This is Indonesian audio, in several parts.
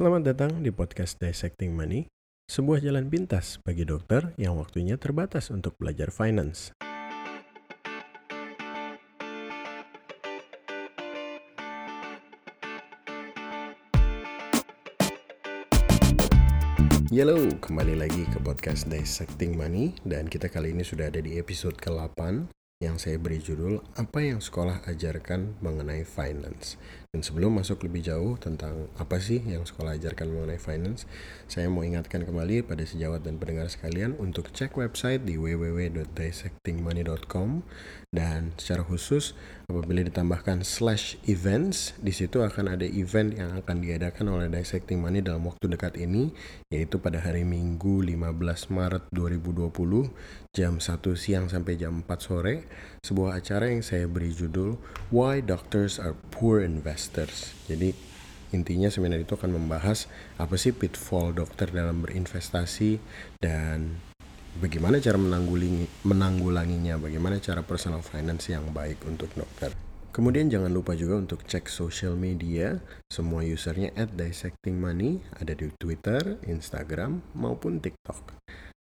Selamat datang di podcast Dissecting Money, sebuah jalan pintas bagi dokter yang waktunya terbatas untuk belajar finance. Halo, kembali lagi ke podcast Dissecting Money dan kita kali ini sudah ada di episode ke-8 yang saya beri judul Apa yang sekolah ajarkan mengenai finance. Dan sebelum masuk lebih jauh tentang apa sih yang sekolah ajarkan mengenai finance, saya mau ingatkan kembali pada sejawat dan pendengar sekalian untuk cek website di www.dissectingmoney.com dan secara khusus apabila ditambahkan slash events, di situ akan ada event yang akan diadakan oleh Dissecting Money dalam waktu dekat ini, yaitu pada hari Minggu 15 Maret 2020 jam 1 siang sampai jam 4 sore, sebuah acara yang saya beri judul Why Doctors Are Poor Investors investors. Jadi intinya seminar itu akan membahas apa sih pitfall dokter dalam berinvestasi dan bagaimana cara menanggulangi menanggulanginya, bagaimana cara personal finance yang baik untuk dokter. Kemudian jangan lupa juga untuk cek social media, semua usernya at dissecting money, ada di Twitter, Instagram, maupun TikTok.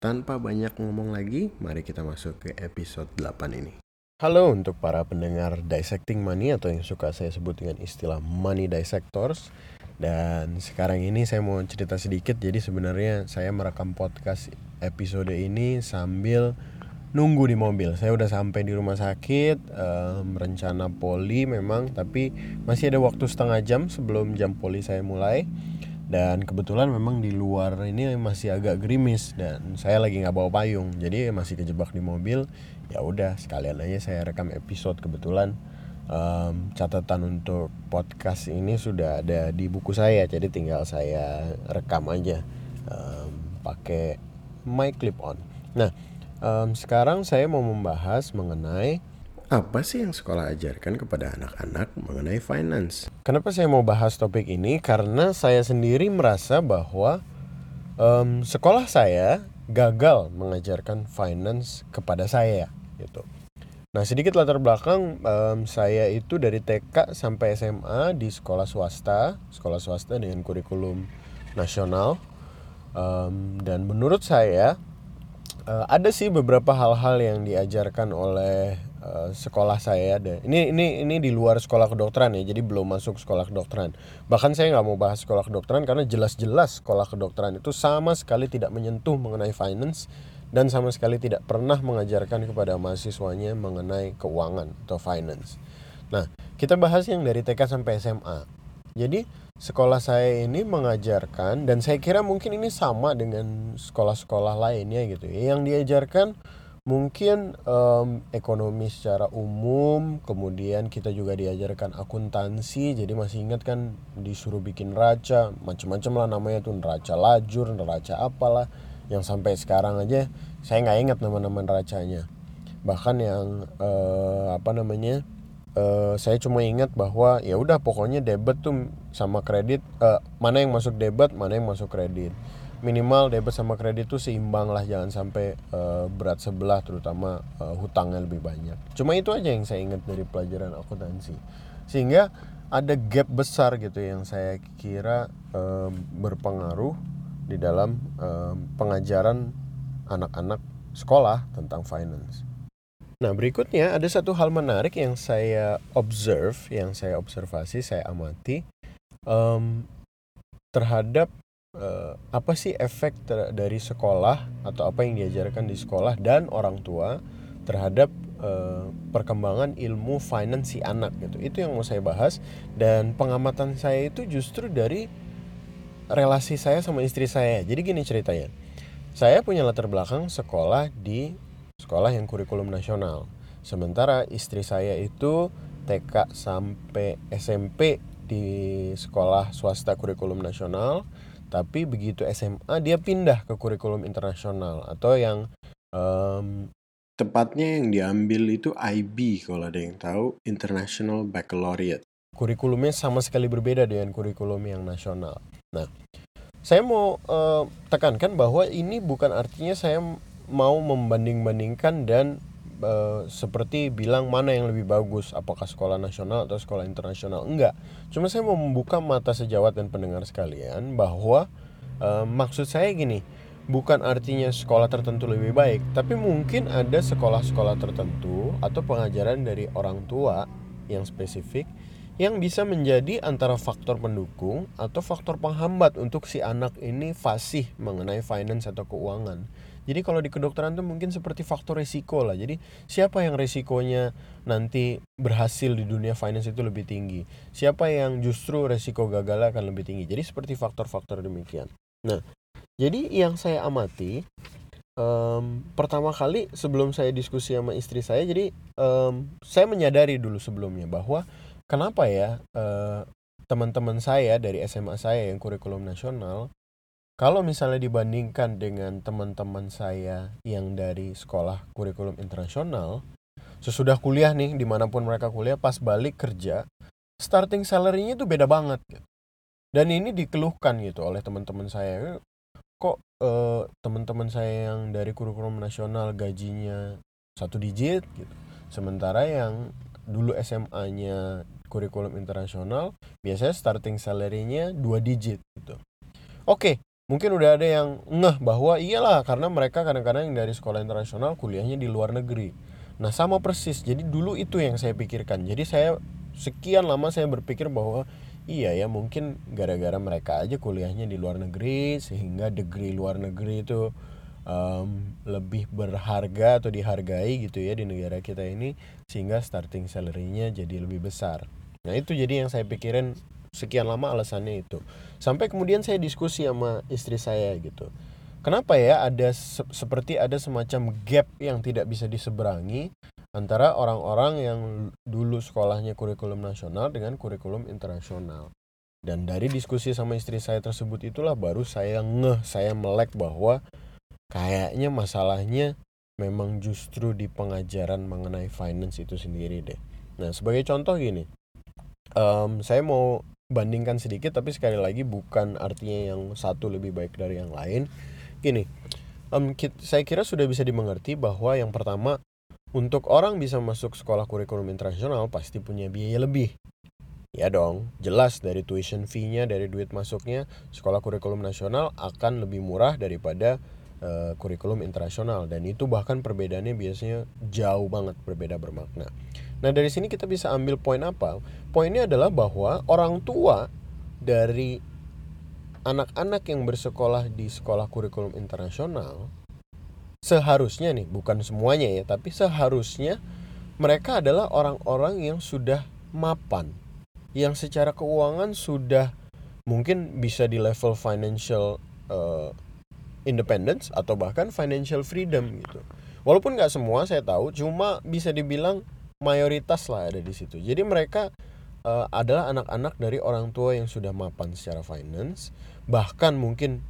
Tanpa banyak ngomong lagi, mari kita masuk ke episode 8 ini. Halo untuk para pendengar Dissecting Money atau yang suka saya sebut dengan istilah Money Dissectors. Dan sekarang ini saya mau cerita sedikit. Jadi sebenarnya saya merekam podcast episode ini sambil nunggu di mobil. Saya udah sampai di rumah sakit um, poli memang Tapi masih ada waktu setengah jam sebelum jam poli saya mulai dan kebetulan memang di luar ini masih agak gerimis dan saya lagi nggak bawa payung. Jadi masih kejebak di mobil. Ya udah sekalian aja saya rekam episode kebetulan. Um, catatan untuk podcast ini sudah ada di buku saya jadi tinggal saya rekam aja. Um, pakai mic clip on. Nah um, sekarang saya mau membahas mengenai apa sih yang sekolah ajarkan kepada anak-anak mengenai finance? Kenapa saya mau bahas topik ini? Karena saya sendiri merasa bahwa um, sekolah saya gagal mengajarkan finance kepada saya, gitu. Nah sedikit latar belakang, um, saya itu dari TK sampai SMA di sekolah swasta, sekolah swasta dengan kurikulum nasional. Um, dan menurut saya uh, ada sih beberapa hal-hal yang diajarkan oleh Uh, sekolah saya ada ini ini ini di luar sekolah kedokteran ya jadi belum masuk sekolah kedokteran. Bahkan saya nggak mau bahas sekolah kedokteran karena jelas-jelas sekolah kedokteran itu sama sekali tidak menyentuh mengenai finance dan sama sekali tidak pernah mengajarkan kepada mahasiswanya mengenai keuangan atau finance. Nah kita bahas yang dari TK sampai SMA jadi sekolah saya ini mengajarkan dan saya kira mungkin ini sama dengan sekolah-sekolah lainnya gitu ya. Yang diajarkan mungkin um, ekonomi secara umum kemudian kita juga diajarkan akuntansi jadi masih ingat kan disuruh bikin neraca macam-macam lah namanya tuh neraca lajur neraca apalah yang sampai sekarang aja saya nggak ingat nama-nama neracanya. Bahkan yang uh, apa namanya uh, saya cuma ingat bahwa ya udah pokoknya debit tuh sama kredit uh, mana yang masuk debit mana yang masuk kredit minimal debit sama kredit tuh seimbang lah jangan sampai uh, berat sebelah terutama uh, hutangnya lebih banyak cuma itu aja yang saya ingat dari pelajaran akuntansi sehingga ada gap besar gitu yang saya kira um, berpengaruh di dalam um, pengajaran anak-anak sekolah tentang finance. Nah berikutnya ada satu hal menarik yang saya observe, yang saya observasi, saya amati um, terhadap uh, apa sih efek dari sekolah atau apa yang diajarkan di sekolah dan orang tua terhadap uh, perkembangan ilmu finance anak gitu. Itu yang mau saya bahas dan pengamatan saya itu justru dari relasi saya sama istri saya. Jadi gini ceritanya. Saya punya latar belakang sekolah di sekolah yang kurikulum nasional. Sementara istri saya itu TK sampai SMP di sekolah swasta kurikulum nasional tapi begitu SMA dia pindah ke kurikulum internasional atau yang um, tepatnya yang diambil itu IB kalau ada yang tahu International Baccalaureate. Kurikulumnya sama sekali berbeda dengan kurikulum yang nasional. Nah saya mau uh, tekankan bahwa ini bukan artinya saya mau membanding-bandingkan dan uh, seperti bilang mana yang lebih bagus, apakah sekolah nasional atau sekolah internasional. Enggak. Cuma saya mau membuka mata sejawat dan pendengar sekalian bahwa uh, maksud saya gini, bukan artinya sekolah tertentu lebih baik, tapi mungkin ada sekolah-sekolah tertentu atau pengajaran dari orang tua yang spesifik yang bisa menjadi antara faktor pendukung atau faktor penghambat untuk si anak ini fasih mengenai finance atau keuangan. Jadi kalau di kedokteran tuh mungkin seperti faktor resiko lah. Jadi siapa yang resikonya nanti berhasil di dunia finance itu lebih tinggi? Siapa yang justru resiko gagal akan lebih tinggi? Jadi seperti faktor-faktor demikian. Nah, jadi yang saya amati um, pertama kali sebelum saya diskusi sama istri saya, jadi um, saya menyadari dulu sebelumnya bahwa kenapa ya uh, teman-teman saya dari SMA saya yang kurikulum nasional kalau misalnya dibandingkan dengan teman-teman saya yang dari sekolah kurikulum internasional sesudah kuliah nih di mana pun mereka kuliah pas balik kerja starting salary-nya itu beda banget gitu. dan ini dikeluhkan gitu oleh teman-teman saya kok uh, teman-teman saya yang dari kurikulum nasional gajinya satu digit gitu sementara yang dulu SMA-nya kurikulum internasional biasanya starting salary-nya dua digit gitu. Oke, mungkin udah ada yang ngeh bahwa iyalah karena mereka kadang-kadang yang dari sekolah internasional kuliahnya di luar negeri. Nah, sama persis. Jadi dulu itu yang saya pikirkan. Jadi saya sekian lama saya berpikir bahwa iya ya mungkin gara-gara mereka aja kuliahnya di luar negeri sehingga degree luar negeri itu um, lebih berharga atau dihargai gitu ya di negara kita ini sehingga starting salary-nya jadi lebih besar. Nah itu jadi yang saya pikirin sekian lama alasannya itu. Sampai kemudian saya diskusi sama istri saya gitu. Kenapa ya ada se seperti ada semacam gap yang tidak bisa diseberangi antara orang-orang yang dulu sekolahnya kurikulum nasional dengan kurikulum internasional. Dan dari diskusi sama istri saya tersebut itulah baru saya ngeh, saya melek bahwa kayaknya masalahnya memang justru di pengajaran mengenai finance itu sendiri deh. Nah, sebagai contoh gini, um, saya mau bandingkan sedikit tapi sekali lagi bukan artinya yang satu lebih baik dari yang lain. Gini um, saya kira sudah bisa dimengerti bahwa yang pertama untuk orang bisa masuk sekolah kurikulum internasional pasti punya biaya lebih. Ya dong, jelas dari tuition fee-nya, dari duit masuknya, sekolah kurikulum nasional akan lebih murah daripada uh, kurikulum internasional. Dan itu bahkan perbedaannya biasanya jauh banget berbeda bermakna. Nah, dari sini kita bisa ambil poin apa? Poinnya adalah bahwa orang tua dari anak-anak yang bersekolah di sekolah kurikulum internasional seharusnya nih, bukan semuanya ya, tapi seharusnya mereka adalah orang-orang yang sudah mapan, yang secara keuangan sudah mungkin bisa di level financial uh, independence atau bahkan financial freedom gitu. Walaupun nggak semua saya tahu, cuma bisa dibilang mayoritas lah ada di situ. Jadi mereka uh, adalah anak-anak dari orang tua yang sudah mapan secara finance, bahkan mungkin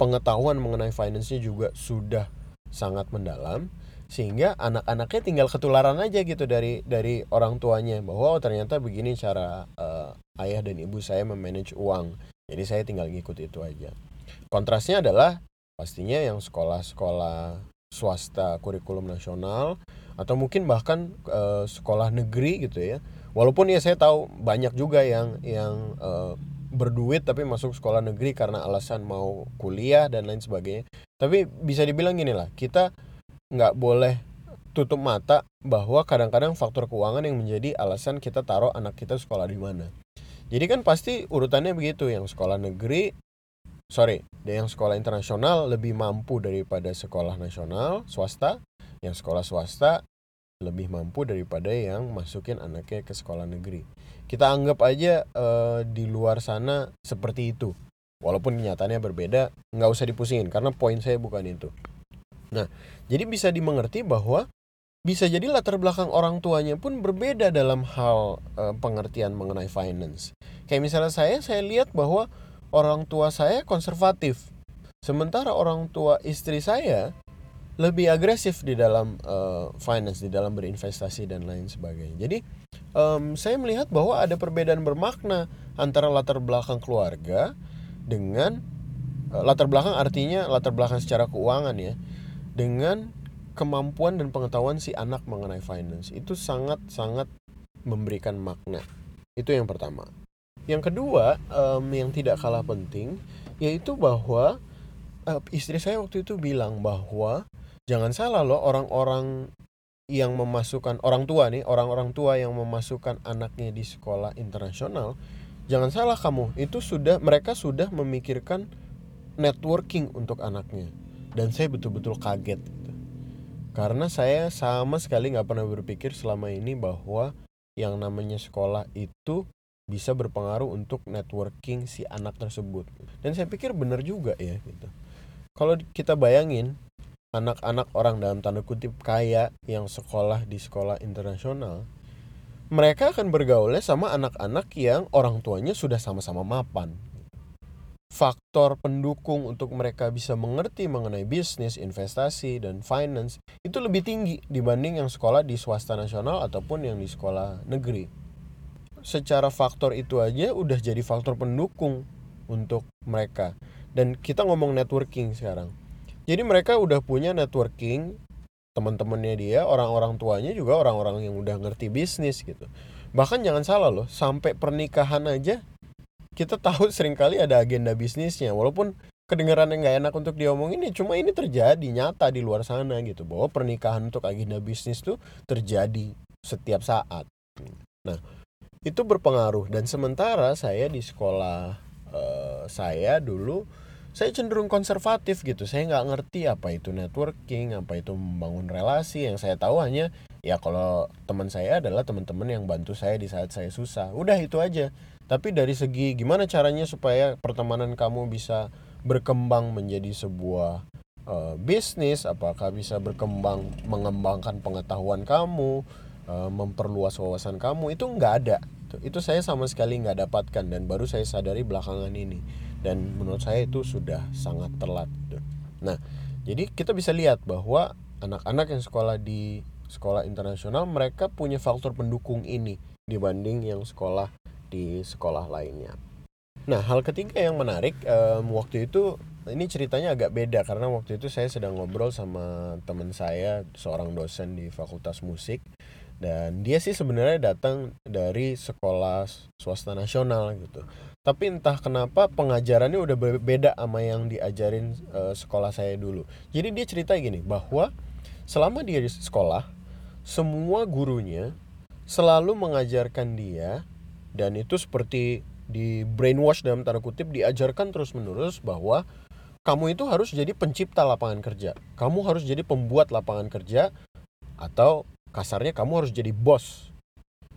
pengetahuan mengenai finance-nya juga sudah sangat mendalam sehingga anak-anaknya tinggal ketularan aja gitu dari dari orang tuanya bahwa oh, ternyata begini cara uh, ayah dan ibu saya memanage uang. Jadi saya tinggal ngikut itu aja. Kontrasnya adalah pastinya yang sekolah-sekolah swasta kurikulum nasional atau mungkin bahkan uh, sekolah negeri gitu ya. Walaupun ya saya tahu banyak juga yang yang uh, berduit tapi masuk sekolah negeri karena alasan mau kuliah dan lain sebagainya. Tapi bisa dibilang gini lah kita nggak boleh tutup mata bahwa kadang-kadang faktor keuangan yang menjadi alasan kita taruh anak kita sekolah di mana. Jadi kan pasti urutannya begitu yang sekolah negeri sorry yang sekolah internasional lebih mampu daripada sekolah nasional swasta yang sekolah swasta lebih mampu daripada yang masukin anaknya ke sekolah negeri. Kita anggap aja uh, di luar sana seperti itu. Walaupun kenyataannya berbeda, nggak usah dipusingin karena poin saya bukan itu. Nah, jadi bisa dimengerti bahwa bisa jadi latar belakang orang tuanya pun berbeda dalam hal uh, pengertian mengenai finance. Kayak misalnya saya, saya lihat bahwa orang tua saya konservatif. Sementara orang tua istri saya lebih agresif di dalam uh, finance, di dalam berinvestasi dan lain sebagainya. Jadi um, saya melihat bahwa ada perbedaan bermakna antara latar belakang keluarga dengan uh, latar belakang artinya latar belakang secara keuangan ya, dengan kemampuan dan pengetahuan si anak mengenai finance itu sangat sangat memberikan makna itu yang pertama yang kedua um, yang tidak kalah penting yaitu bahwa uh, istri saya waktu itu bilang bahwa jangan salah loh orang-orang yang memasukkan orang tua nih orang-orang tua yang memasukkan anaknya di sekolah internasional jangan salah kamu itu sudah mereka sudah memikirkan networking untuk anaknya dan saya betul-betul kaget gitu. karena saya sama sekali nggak pernah berpikir selama ini bahwa yang namanya sekolah itu bisa berpengaruh untuk networking si anak tersebut. Dan saya pikir benar juga ya gitu. Kalau kita bayangin anak-anak orang dalam tanda kutip kaya yang sekolah di sekolah internasional mereka akan bergaulnya sama anak-anak yang orang tuanya sudah sama-sama mapan. Faktor pendukung untuk mereka bisa mengerti mengenai bisnis, investasi, dan finance itu lebih tinggi dibanding yang sekolah di swasta nasional ataupun yang di sekolah negeri. Secara faktor itu aja udah jadi faktor pendukung untuk mereka. Dan kita ngomong networking sekarang. Jadi mereka udah punya networking, teman-temannya dia, orang-orang tuanya juga orang-orang yang udah ngerti bisnis gitu. Bahkan jangan salah loh, sampai pernikahan aja kita tahu sering kali ada agenda bisnisnya walaupun kedengaran yang nggak enak untuk diomongin ini cuma ini terjadi nyata di luar sana gitu bahwa pernikahan untuk agenda bisnis tuh terjadi setiap saat nah itu berpengaruh. Dan sementara saya di sekolah uh, saya dulu saya cenderung konservatif gitu. Saya nggak ngerti apa itu networking apa itu membangun relasi. Yang saya tahu hanya ya kalau teman saya adalah teman-teman yang bantu saya di saat saya susah. Udah itu aja. Tapi dari segi gimana caranya supaya pertemanan kamu bisa berkembang menjadi sebuah uh, bisnis? Apakah bisa berkembang mengembangkan pengetahuan kamu uh, memperluas wawasan kamu itu nggak ada. Itu saya sama sekali nggak dapatkan dan baru saya sadari belakangan ini. Dan menurut saya itu sudah sangat telat. Nah jadi kita bisa lihat bahwa anak-anak yang sekolah di sekolah internasional mereka punya faktor pendukung ini dibanding yang sekolah di sekolah lainnya. Nah, hal ketiga yang menarik um, waktu itu ini ceritanya agak beda karena waktu itu saya sedang ngobrol sama teman saya, seorang dosen di Fakultas Musik dan dia sih sebenarnya datang dari sekolah swasta nasional gitu. Tapi entah kenapa pengajarannya udah beda sama yang diajarin uh, sekolah saya dulu. Jadi dia cerita gini bahwa selama dia di sekolah semua gurunya selalu mengajarkan dia dan itu seperti di brainwash dalam tanda kutip diajarkan terus menerus bahwa kamu itu harus jadi pencipta lapangan kerja kamu harus jadi pembuat lapangan kerja atau kasarnya kamu harus jadi bos.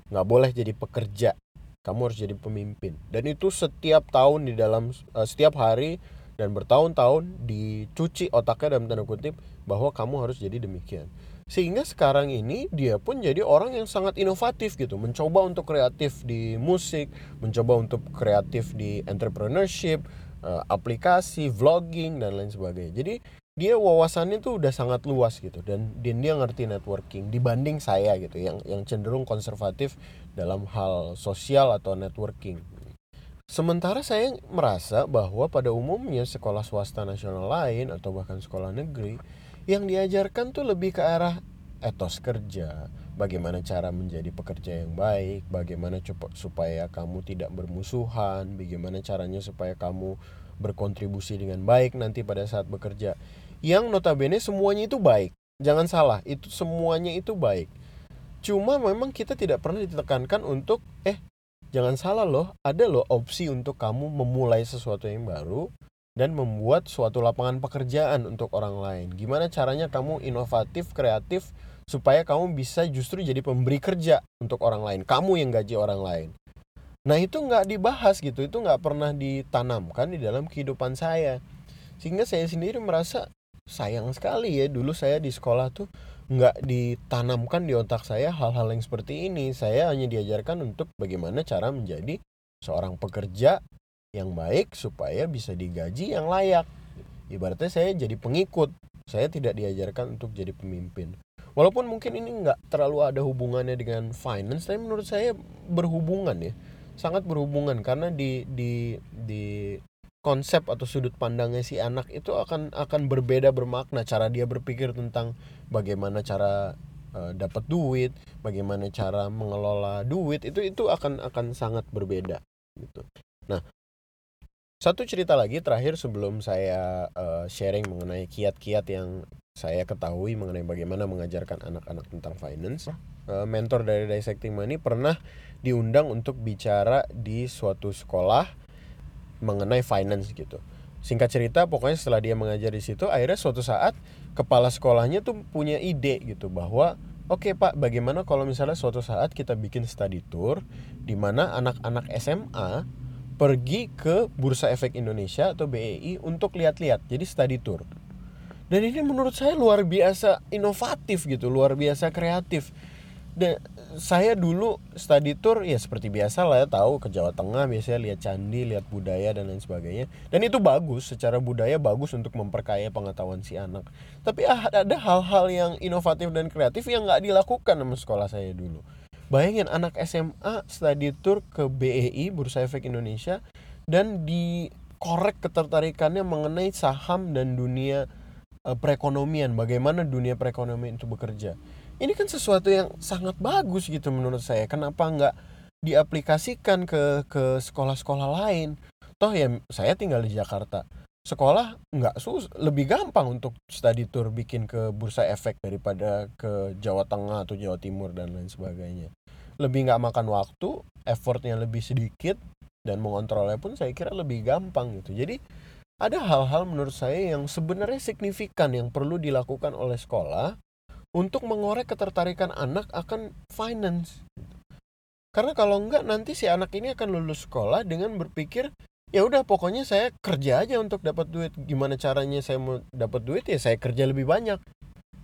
Nggak boleh jadi pekerja. Kamu harus jadi pemimpin. Dan itu setiap tahun di dalam uh, setiap hari dan bertahun-tahun dicuci otaknya dalam tanda kutip bahwa kamu harus jadi demikian. Sehingga sekarang ini dia pun jadi orang yang sangat inovatif gitu. Mencoba untuk kreatif di musik mencoba untuk kreatif di entrepreneurship eh, aplikasi vlogging dan lain sebagainya. Jadi dia wawasannya tuh udah sangat luas gitu dan, dan dia ngerti networking dibanding saya gitu yang yang cenderung konservatif dalam hal sosial atau networking Sementara saya merasa bahwa pada umumnya sekolah swasta nasional lain atau bahkan sekolah negeri yang diajarkan tuh lebih ke arah etos kerja, bagaimana cara menjadi pekerja yang baik, bagaimana supaya kamu tidak bermusuhan, bagaimana caranya supaya kamu berkontribusi dengan baik nanti pada saat bekerja. Yang notabene semuanya itu baik. Jangan salah, itu semuanya itu baik. Cuma memang kita tidak pernah ditekankan untuk eh jangan salah loh, ada loh opsi untuk kamu memulai sesuatu yang baru dan membuat suatu lapangan pekerjaan untuk orang lain. Gimana caranya kamu inovatif, kreatif supaya kamu bisa justru jadi pemberi kerja untuk orang lain. Kamu yang gaji orang lain. Nah itu nggak dibahas gitu, itu nggak pernah ditanamkan di dalam kehidupan saya. Sehingga saya sendiri merasa sayang sekali ya dulu saya di sekolah tuh nggak ditanamkan di otak saya hal-hal yang seperti ini. Saya hanya diajarkan untuk bagaimana cara menjadi seorang pekerja yang baik supaya bisa digaji yang layak. Ibaratnya saya jadi pengikut, saya tidak diajarkan untuk jadi pemimpin. Walaupun mungkin ini nggak terlalu ada hubungannya dengan finance, tapi menurut saya berhubungan ya, sangat berhubungan karena di di di konsep atau sudut pandangnya si anak itu akan akan berbeda bermakna cara dia berpikir tentang bagaimana cara uh, dapat duit, bagaimana cara mengelola duit itu itu akan akan sangat berbeda gitu. Nah, satu cerita lagi terakhir sebelum saya uh, sharing mengenai kiat-kiat yang saya ketahui mengenai bagaimana mengajarkan anak-anak tentang finance. Uh, mentor dari Dissecting Money pernah diundang untuk bicara di suatu sekolah mengenai finance gitu. Singkat cerita, pokoknya setelah dia mengajar di situ, akhirnya suatu saat kepala sekolahnya tuh punya ide gitu bahwa oke okay, Pak, bagaimana kalau misalnya suatu saat kita bikin study tour di mana anak-anak SMA pergi ke Bursa Efek Indonesia atau BEI untuk lihat-lihat. Jadi study tour. Dan ini menurut saya luar biasa inovatif gitu, luar biasa kreatif. Dan saya dulu study tour ya seperti biasa lah ya tahu ke Jawa Tengah biasanya lihat candi, lihat budaya dan lain sebagainya. Dan itu bagus, secara budaya bagus untuk memperkaya pengetahuan si anak. Tapi ah, ada hal-hal yang inovatif dan kreatif yang nggak dilakukan sama sekolah saya dulu. Bayangin anak SMA study tour ke BEI Bursa Efek Indonesia dan dikorek ketertarikannya mengenai saham dan dunia uh, perekonomian, bagaimana dunia perekonomian itu bekerja ini kan sesuatu yang sangat bagus gitu menurut saya. Kenapa nggak diaplikasikan ke ke sekolah-sekolah lain? Toh ya saya tinggal di Jakarta. Sekolah nggak sus lebih gampang untuk study tour bikin ke bursa efek daripada ke Jawa Tengah atau Jawa Timur dan lain sebagainya. Lebih nggak makan waktu effortnya lebih sedikit dan mengontrolnya pun saya kira lebih gampang gitu. Jadi ada hal-hal menurut saya yang sebenarnya signifikan yang perlu dilakukan oleh sekolah untuk mengorek ketertarikan anak akan finance. Karena kalau enggak nanti si anak ini akan lulus sekolah dengan berpikir ya udah pokoknya saya kerja aja untuk dapat duit. Gimana caranya saya mau dapat duit ya saya kerja lebih banyak.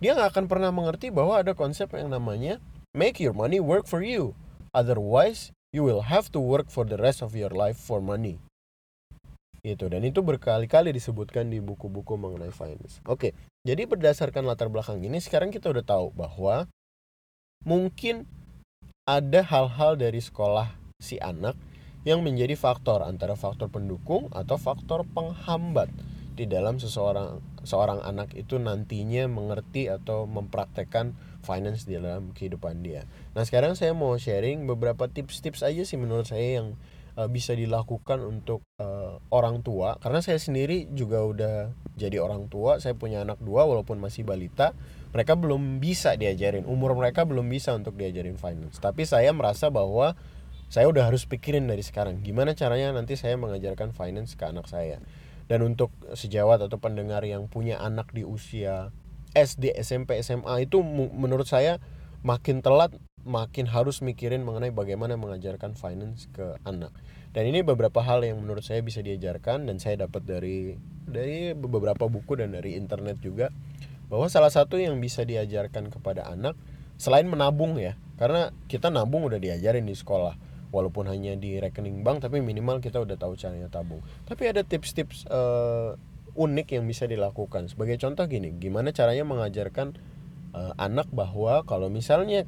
Dia nggak akan pernah mengerti bahwa ada konsep yang namanya make your money work for you. Otherwise, you will have to work for the rest of your life for money itu dan itu berkali-kali disebutkan di buku-buku mengenai finance. Oke, jadi berdasarkan latar belakang ini sekarang kita udah tahu bahwa mungkin ada hal-hal dari sekolah si anak yang menjadi faktor antara faktor pendukung atau faktor penghambat di dalam seseorang seorang anak itu nantinya mengerti atau mempraktekkan finance di dalam kehidupan dia. Nah, sekarang saya mau sharing beberapa tips-tips aja sih menurut saya yang uh, bisa dilakukan untuk uh, orang tua. Karena saya sendiri juga udah jadi orang tua saya punya anak dua walaupun masih balita mereka belum bisa diajarin. Umur mereka belum bisa untuk diajarin finance. Tapi saya merasa bahwa saya udah harus pikirin dari sekarang gimana caranya nanti saya mengajarkan finance ke anak saya. Dan untuk sejawat atau pendengar yang punya anak di usia SD, SMP, SMA itu menurut saya makin telat makin harus mikirin mengenai bagaimana mengajarkan finance ke anak. Dan ini beberapa hal yang menurut saya bisa diajarkan dan saya dapat dari dari beberapa buku dan dari internet juga bahwa salah satu yang bisa diajarkan kepada anak selain menabung ya, karena kita nabung udah diajarin di sekolah walaupun hanya di rekening bank tapi minimal kita udah tahu caranya tabung. Tapi ada tips-tips uh, unik yang bisa dilakukan. Sebagai contoh gini, gimana caranya mengajarkan uh, anak bahwa kalau misalnya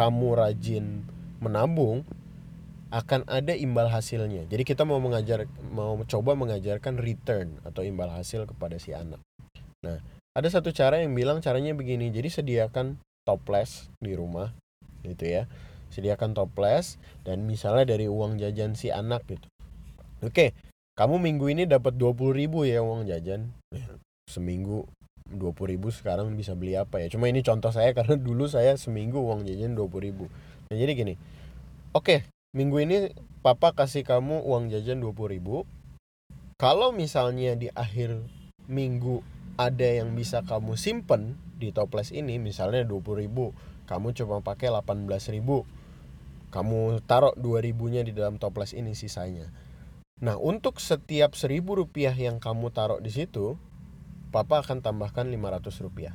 kamu rajin menabung akan ada imbal hasilnya. Jadi kita mau mengajar mau coba mengajarkan return atau imbal hasil kepada si anak. Nah, ada satu cara yang bilang caranya begini. Jadi sediakan toples di rumah gitu ya. Sediakan toples dan misalnya dari uang jajan si anak gitu. Oke, kamu minggu ini dapat 20 ribu ya uang jajan. Seminggu 20 ribu sekarang bisa beli apa ya? Cuma ini contoh saya karena dulu saya seminggu uang jajan 20 ribu. Nah jadi gini oke minggu ini papa kasih kamu uang jajan 20 ribu. Kalau misalnya di akhir minggu ada yang bisa kamu simpen di toples ini misalnya 20 ribu kamu coba pakai 18 ribu kamu taruh 2 ribunya di dalam toples ini sisanya. Nah untuk setiap seribu rupiah yang kamu taruh di situ papa akan tambahkan 500 rupiah.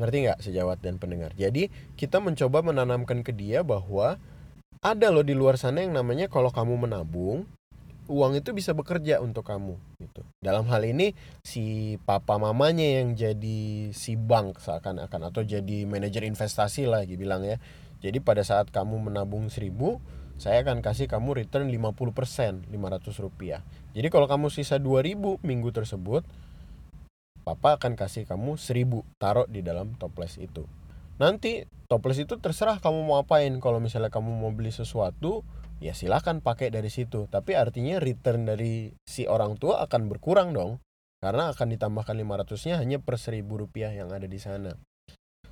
Ngerti nggak sejawat dan pendengar? Jadi kita mencoba menanamkan ke dia bahwa ada loh di luar sana yang namanya kalau kamu menabung, uang itu bisa bekerja untuk kamu gitu. Dalam hal ini si papa mamanya yang jadi si bank seakan-akan atau jadi manajer investasi lah bilang ya. Jadi pada saat kamu menabung seribu saya akan kasih kamu return 50% 500 rupiah. Jadi kalau kamu sisa 2000 minggu tersebut papa akan kasih kamu 1000 taruh di dalam toples itu. Nanti toples itu terserah kamu mau apain. Kalau misalnya kamu mau beli sesuatu ya silahkan pakai dari situ. Tapi artinya return dari si orang tua akan berkurang dong. Karena akan ditambahkan 500 nya hanya per 1000 rupiah yang ada di sana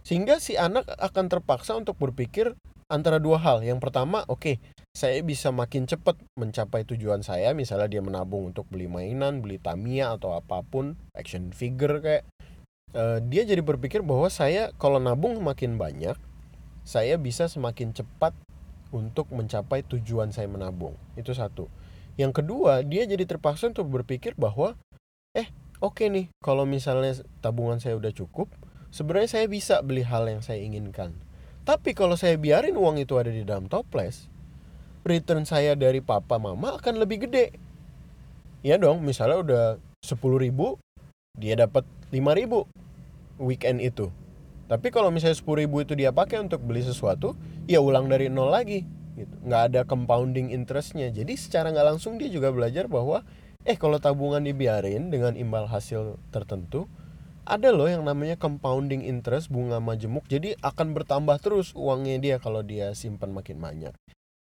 sehingga si anak akan terpaksa untuk berpikir antara dua hal yang pertama oke okay, saya bisa makin cepat mencapai tujuan saya misalnya dia menabung untuk beli mainan beli Tamiya atau apa pun action figure kayak uh, dia jadi berpikir bahwa saya kalau nabung makin banyak saya bisa semakin cepat untuk mencapai tujuan saya menabung. Itu satu. Yang kedua, dia jadi terpaksa untuk berpikir bahwa eh, oke okay nih, kalau misalnya tabungan saya udah cukup, sebenarnya saya bisa beli hal yang saya inginkan. Tapi kalau saya biarin uang itu ada di dalam toples, return saya dari papa mama akan lebih gede. Ya dong, misalnya udah 10 ribu, dia dapat 5 ribu weekend itu. Tapi kalau misalnya 10 ribu itu dia pakai untuk beli sesuatu, ya ulang dari nol lagi. Gitu. Nggak ada compounding interestnya. Jadi secara nggak langsung dia juga belajar bahwa, eh kalau tabungan dibiarin dengan imbal hasil tertentu, ada loh yang namanya compounding interest bunga majemuk. Jadi akan bertambah terus uangnya dia kalau dia simpan makin banyak.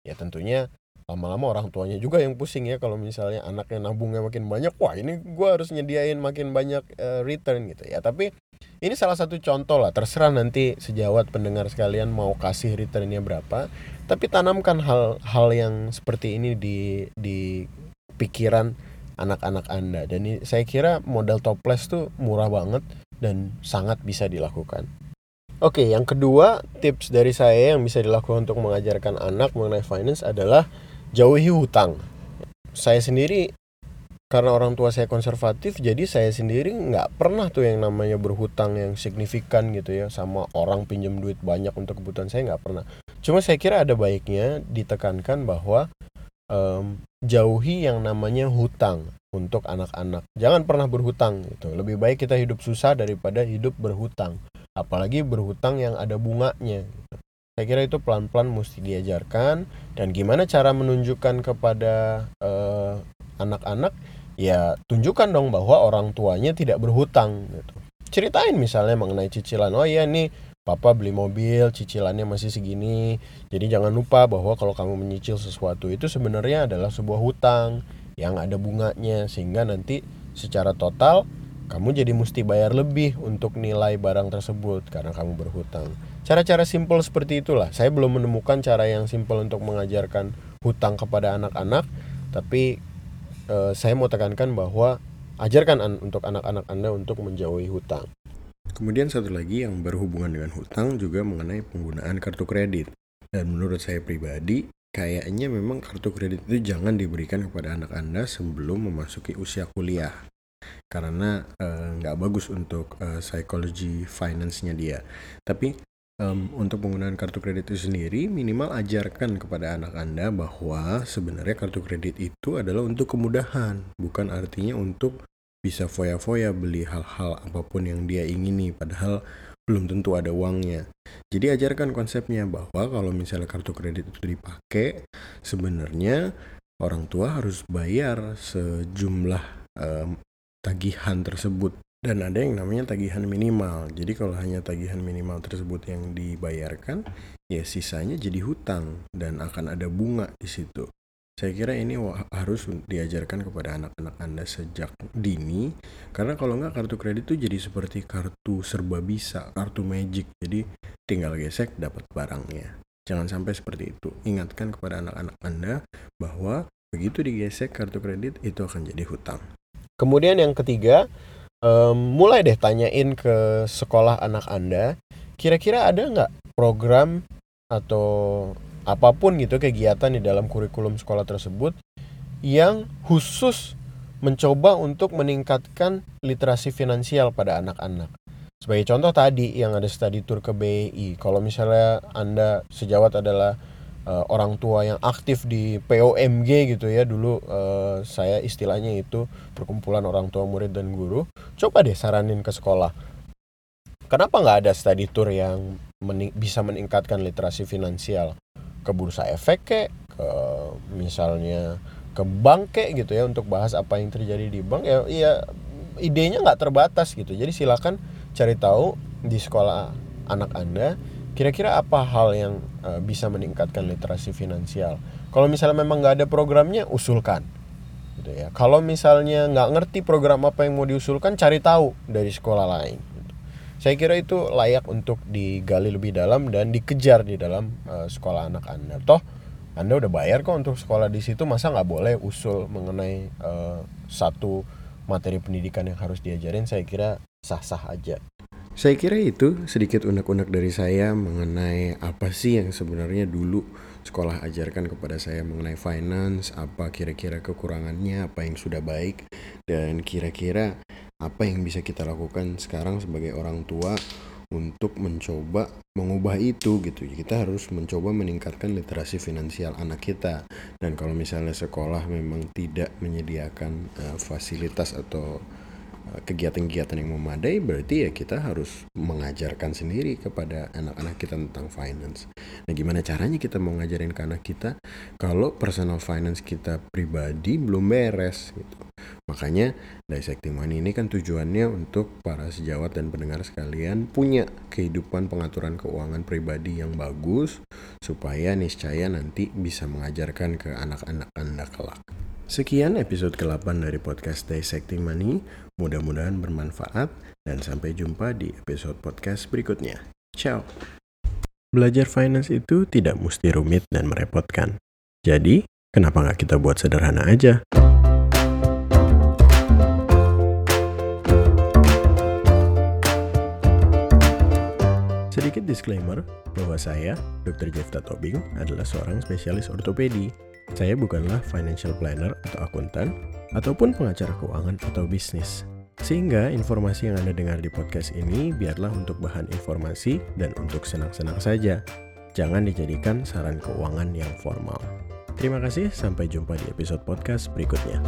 Ya tentunya lama-lama orang tuanya juga yang pusing ya kalau misalnya anaknya nabungnya makin banyak wah ini gue harus nyediain makin banyak uh, return gitu ya tapi ini salah satu contoh lah, terserah nanti sejawat pendengar sekalian mau kasih returnnya berapa. Tapi tanamkan hal-hal yang seperti ini di di pikiran anak-anak Anda. Dan ini, saya kira modal toples tuh murah banget dan sangat bisa dilakukan. Oke, yang kedua tips dari saya yang bisa dilakukan untuk mengajarkan anak mengenai finance adalah jauhi hutang. Saya sendiri karena orang tua saya konservatif jadi saya sendiri nggak pernah tuh yang namanya berhutang yang signifikan gitu ya sama orang pinjam duit banyak untuk kebutuhan saya nggak pernah cuma saya kira ada baiknya ditekankan bahwa um, jauhi yang namanya hutang untuk anak-anak jangan pernah berhutang gitu lebih baik kita hidup susah daripada hidup berhutang apalagi berhutang yang ada bunganya gitu. saya kira itu pelan-pelan mesti diajarkan dan gimana cara menunjukkan kepada uh, anak-anak ya tunjukkan dong bahwa orang tuanya tidak berhutang gitu. Ceritain misalnya mengenai cicilan. Oh iya nih papa beli mobil, cicilannya masih segini. Jadi jangan lupa bahwa kalau kamu menyicil sesuatu itu sebenarnya adalah sebuah hutang yang ada bunganya sehingga nanti secara total kamu jadi mesti bayar lebih untuk nilai barang tersebut karena kamu berhutang. Cara-cara simpel seperti itulah. Saya belum menemukan cara yang simpel untuk mengajarkan hutang kepada anak-anak, tapi Eh, saya mau tekankan bahwa ajarkan an untuk anak-anak Anda untuk menjauhi hutang. Kemudian satu lagi yang berhubungan dengan hutang juga mengenai penggunaan kartu kredit. Dan menurut saya pribadi, kayaknya memang kartu kredit itu jangan diberikan kepada anak Anda sebelum memasuki usia kuliah. Karena eh, nggak uh, bagus untuk psikologi finance-nya dia. Tapi um, untuk penggunaan kartu kredit itu sendiri minimal ajarkan kepada anak anda bahwa sebenarnya kartu kredit itu adalah untuk kemudahan bukan artinya untuk bisa foya-foya beli hal-hal apa pun yang dia ingini padahal belum tentu ada uangnya jadi ajarkan konsepnya bahwa kalau misalnya kartu kredit itu dipakai sebenarnya orang tua harus bayar sejumlah um, tagihan tersebut dan ada yang namanya tagihan minimal. Jadi kalau hanya tagihan minimal tersebut yang dibayarkan, ya sisanya jadi hutang dan akan ada bunga di situ. Saya kira ini harus diajarkan kepada anak-anak Anda sejak dini, karena kalau nggak kartu kredit itu jadi seperti kartu serba bisa, kartu magic. Jadi tinggal gesek dapat barangnya. Jangan sampai seperti itu. Ingatkan kepada anak-anak Anda bahwa begitu digesek kartu kredit itu akan jadi hutang. Kemudian yang ketiga, um, mulai deh tanyain ke sekolah anak anda kira-kira ada nggak program atau apa pun gitu kegiatan di dalam kurikulum sekolah tersebut yang khusus mencoba untuk meningkatkan literasi finansial pada anak-anak. Sebagai contoh tadi yang ada study tour ke BI, kalau misalnya Anda sejawat adalah uh, orang tua yang aktif di POMG gitu ya dulu uh, saya istilahnya itu perkumpulan orang tua murid dan guru coba deh saranin ke sekolah kenapa nggak ada study tour yang mening bisa meningkatkan literasi finansial ke bursa efek kek ke misalnya ke bank kayak gitu ya untuk bahas apa yang terjadi di bank ya iya idenya nggak terbatas gitu. Jadi silakan cari tahu di sekolah anak anda kira-kira apa hal yang uh, bisa meningkatkan literasi finansial. Kalau misalnya memang nggak ada programnya usulkan gitu ya. Kalau misalnya nggak ngerti program apa yang mau diusulkan cari tahu dari sekolah lain. Saya kira itu layak untuk digali lebih dalam dan dikejar di dalam uh, sekolah anak anda. Toh anda udah bayar kok untuk sekolah di situ masa nggak boleh usul mengenai uh, satu materi pendidikan yang harus diajarin? Saya kira sah-sah aja. Saya kira itu sedikit unek-unek dari saya mengenai apa sih yang sebenarnya dulu sekolah ajarkan kepada saya mengenai finance, apa kira-kira kekurangannya, apa yang sudah baik, dan kira-kira apa yang bisa kita lakukan sekarang sebagai orang tua untuk mencoba mengubah itu gitu. Kita harus mencoba meningkatkan literasi finansial anak kita. Dan kalau misalnya sekolah memang tidak menyediakan uh, fasilitas atau kegiatan-kegiatan yang memadai berarti ya kita harus mengajarkan sendiri kepada anak-anak kita tentang finance. Nah, gimana caranya kita mau ngajarin ke anak kita kalau personal finance kita pribadi belum beres gitu. Makanya dissecting money ini kan tujuannya untuk para sejawat dan pendengar sekalian punya kehidupan pengaturan keuangan pribadi yang bagus supaya niscaya nanti bisa mengajarkan ke anak-anak Anda kelak. Sekian episode ke-8 dari podcast Dissecting Money. Mudah-mudahan bermanfaat dan sampai jumpa di episode podcast berikutnya. Ciao. Belajar finance itu tidak mesti rumit dan merepotkan. Jadi, kenapa nggak kita buat sederhana aja? Sedikit disclaimer bahwa saya, Dr. Jefta Tobing, adalah seorang spesialis ortopedi saya bukanlah financial planner atau akuntan, ataupun pengacara keuangan atau bisnis. Sehingga informasi yang Anda dengar di podcast ini biarlah untuk bahan informasi dan untuk senang-senang saja. Jangan dijadikan saran keuangan yang formal. Terima kasih, sampai jumpa di episode podcast berikutnya.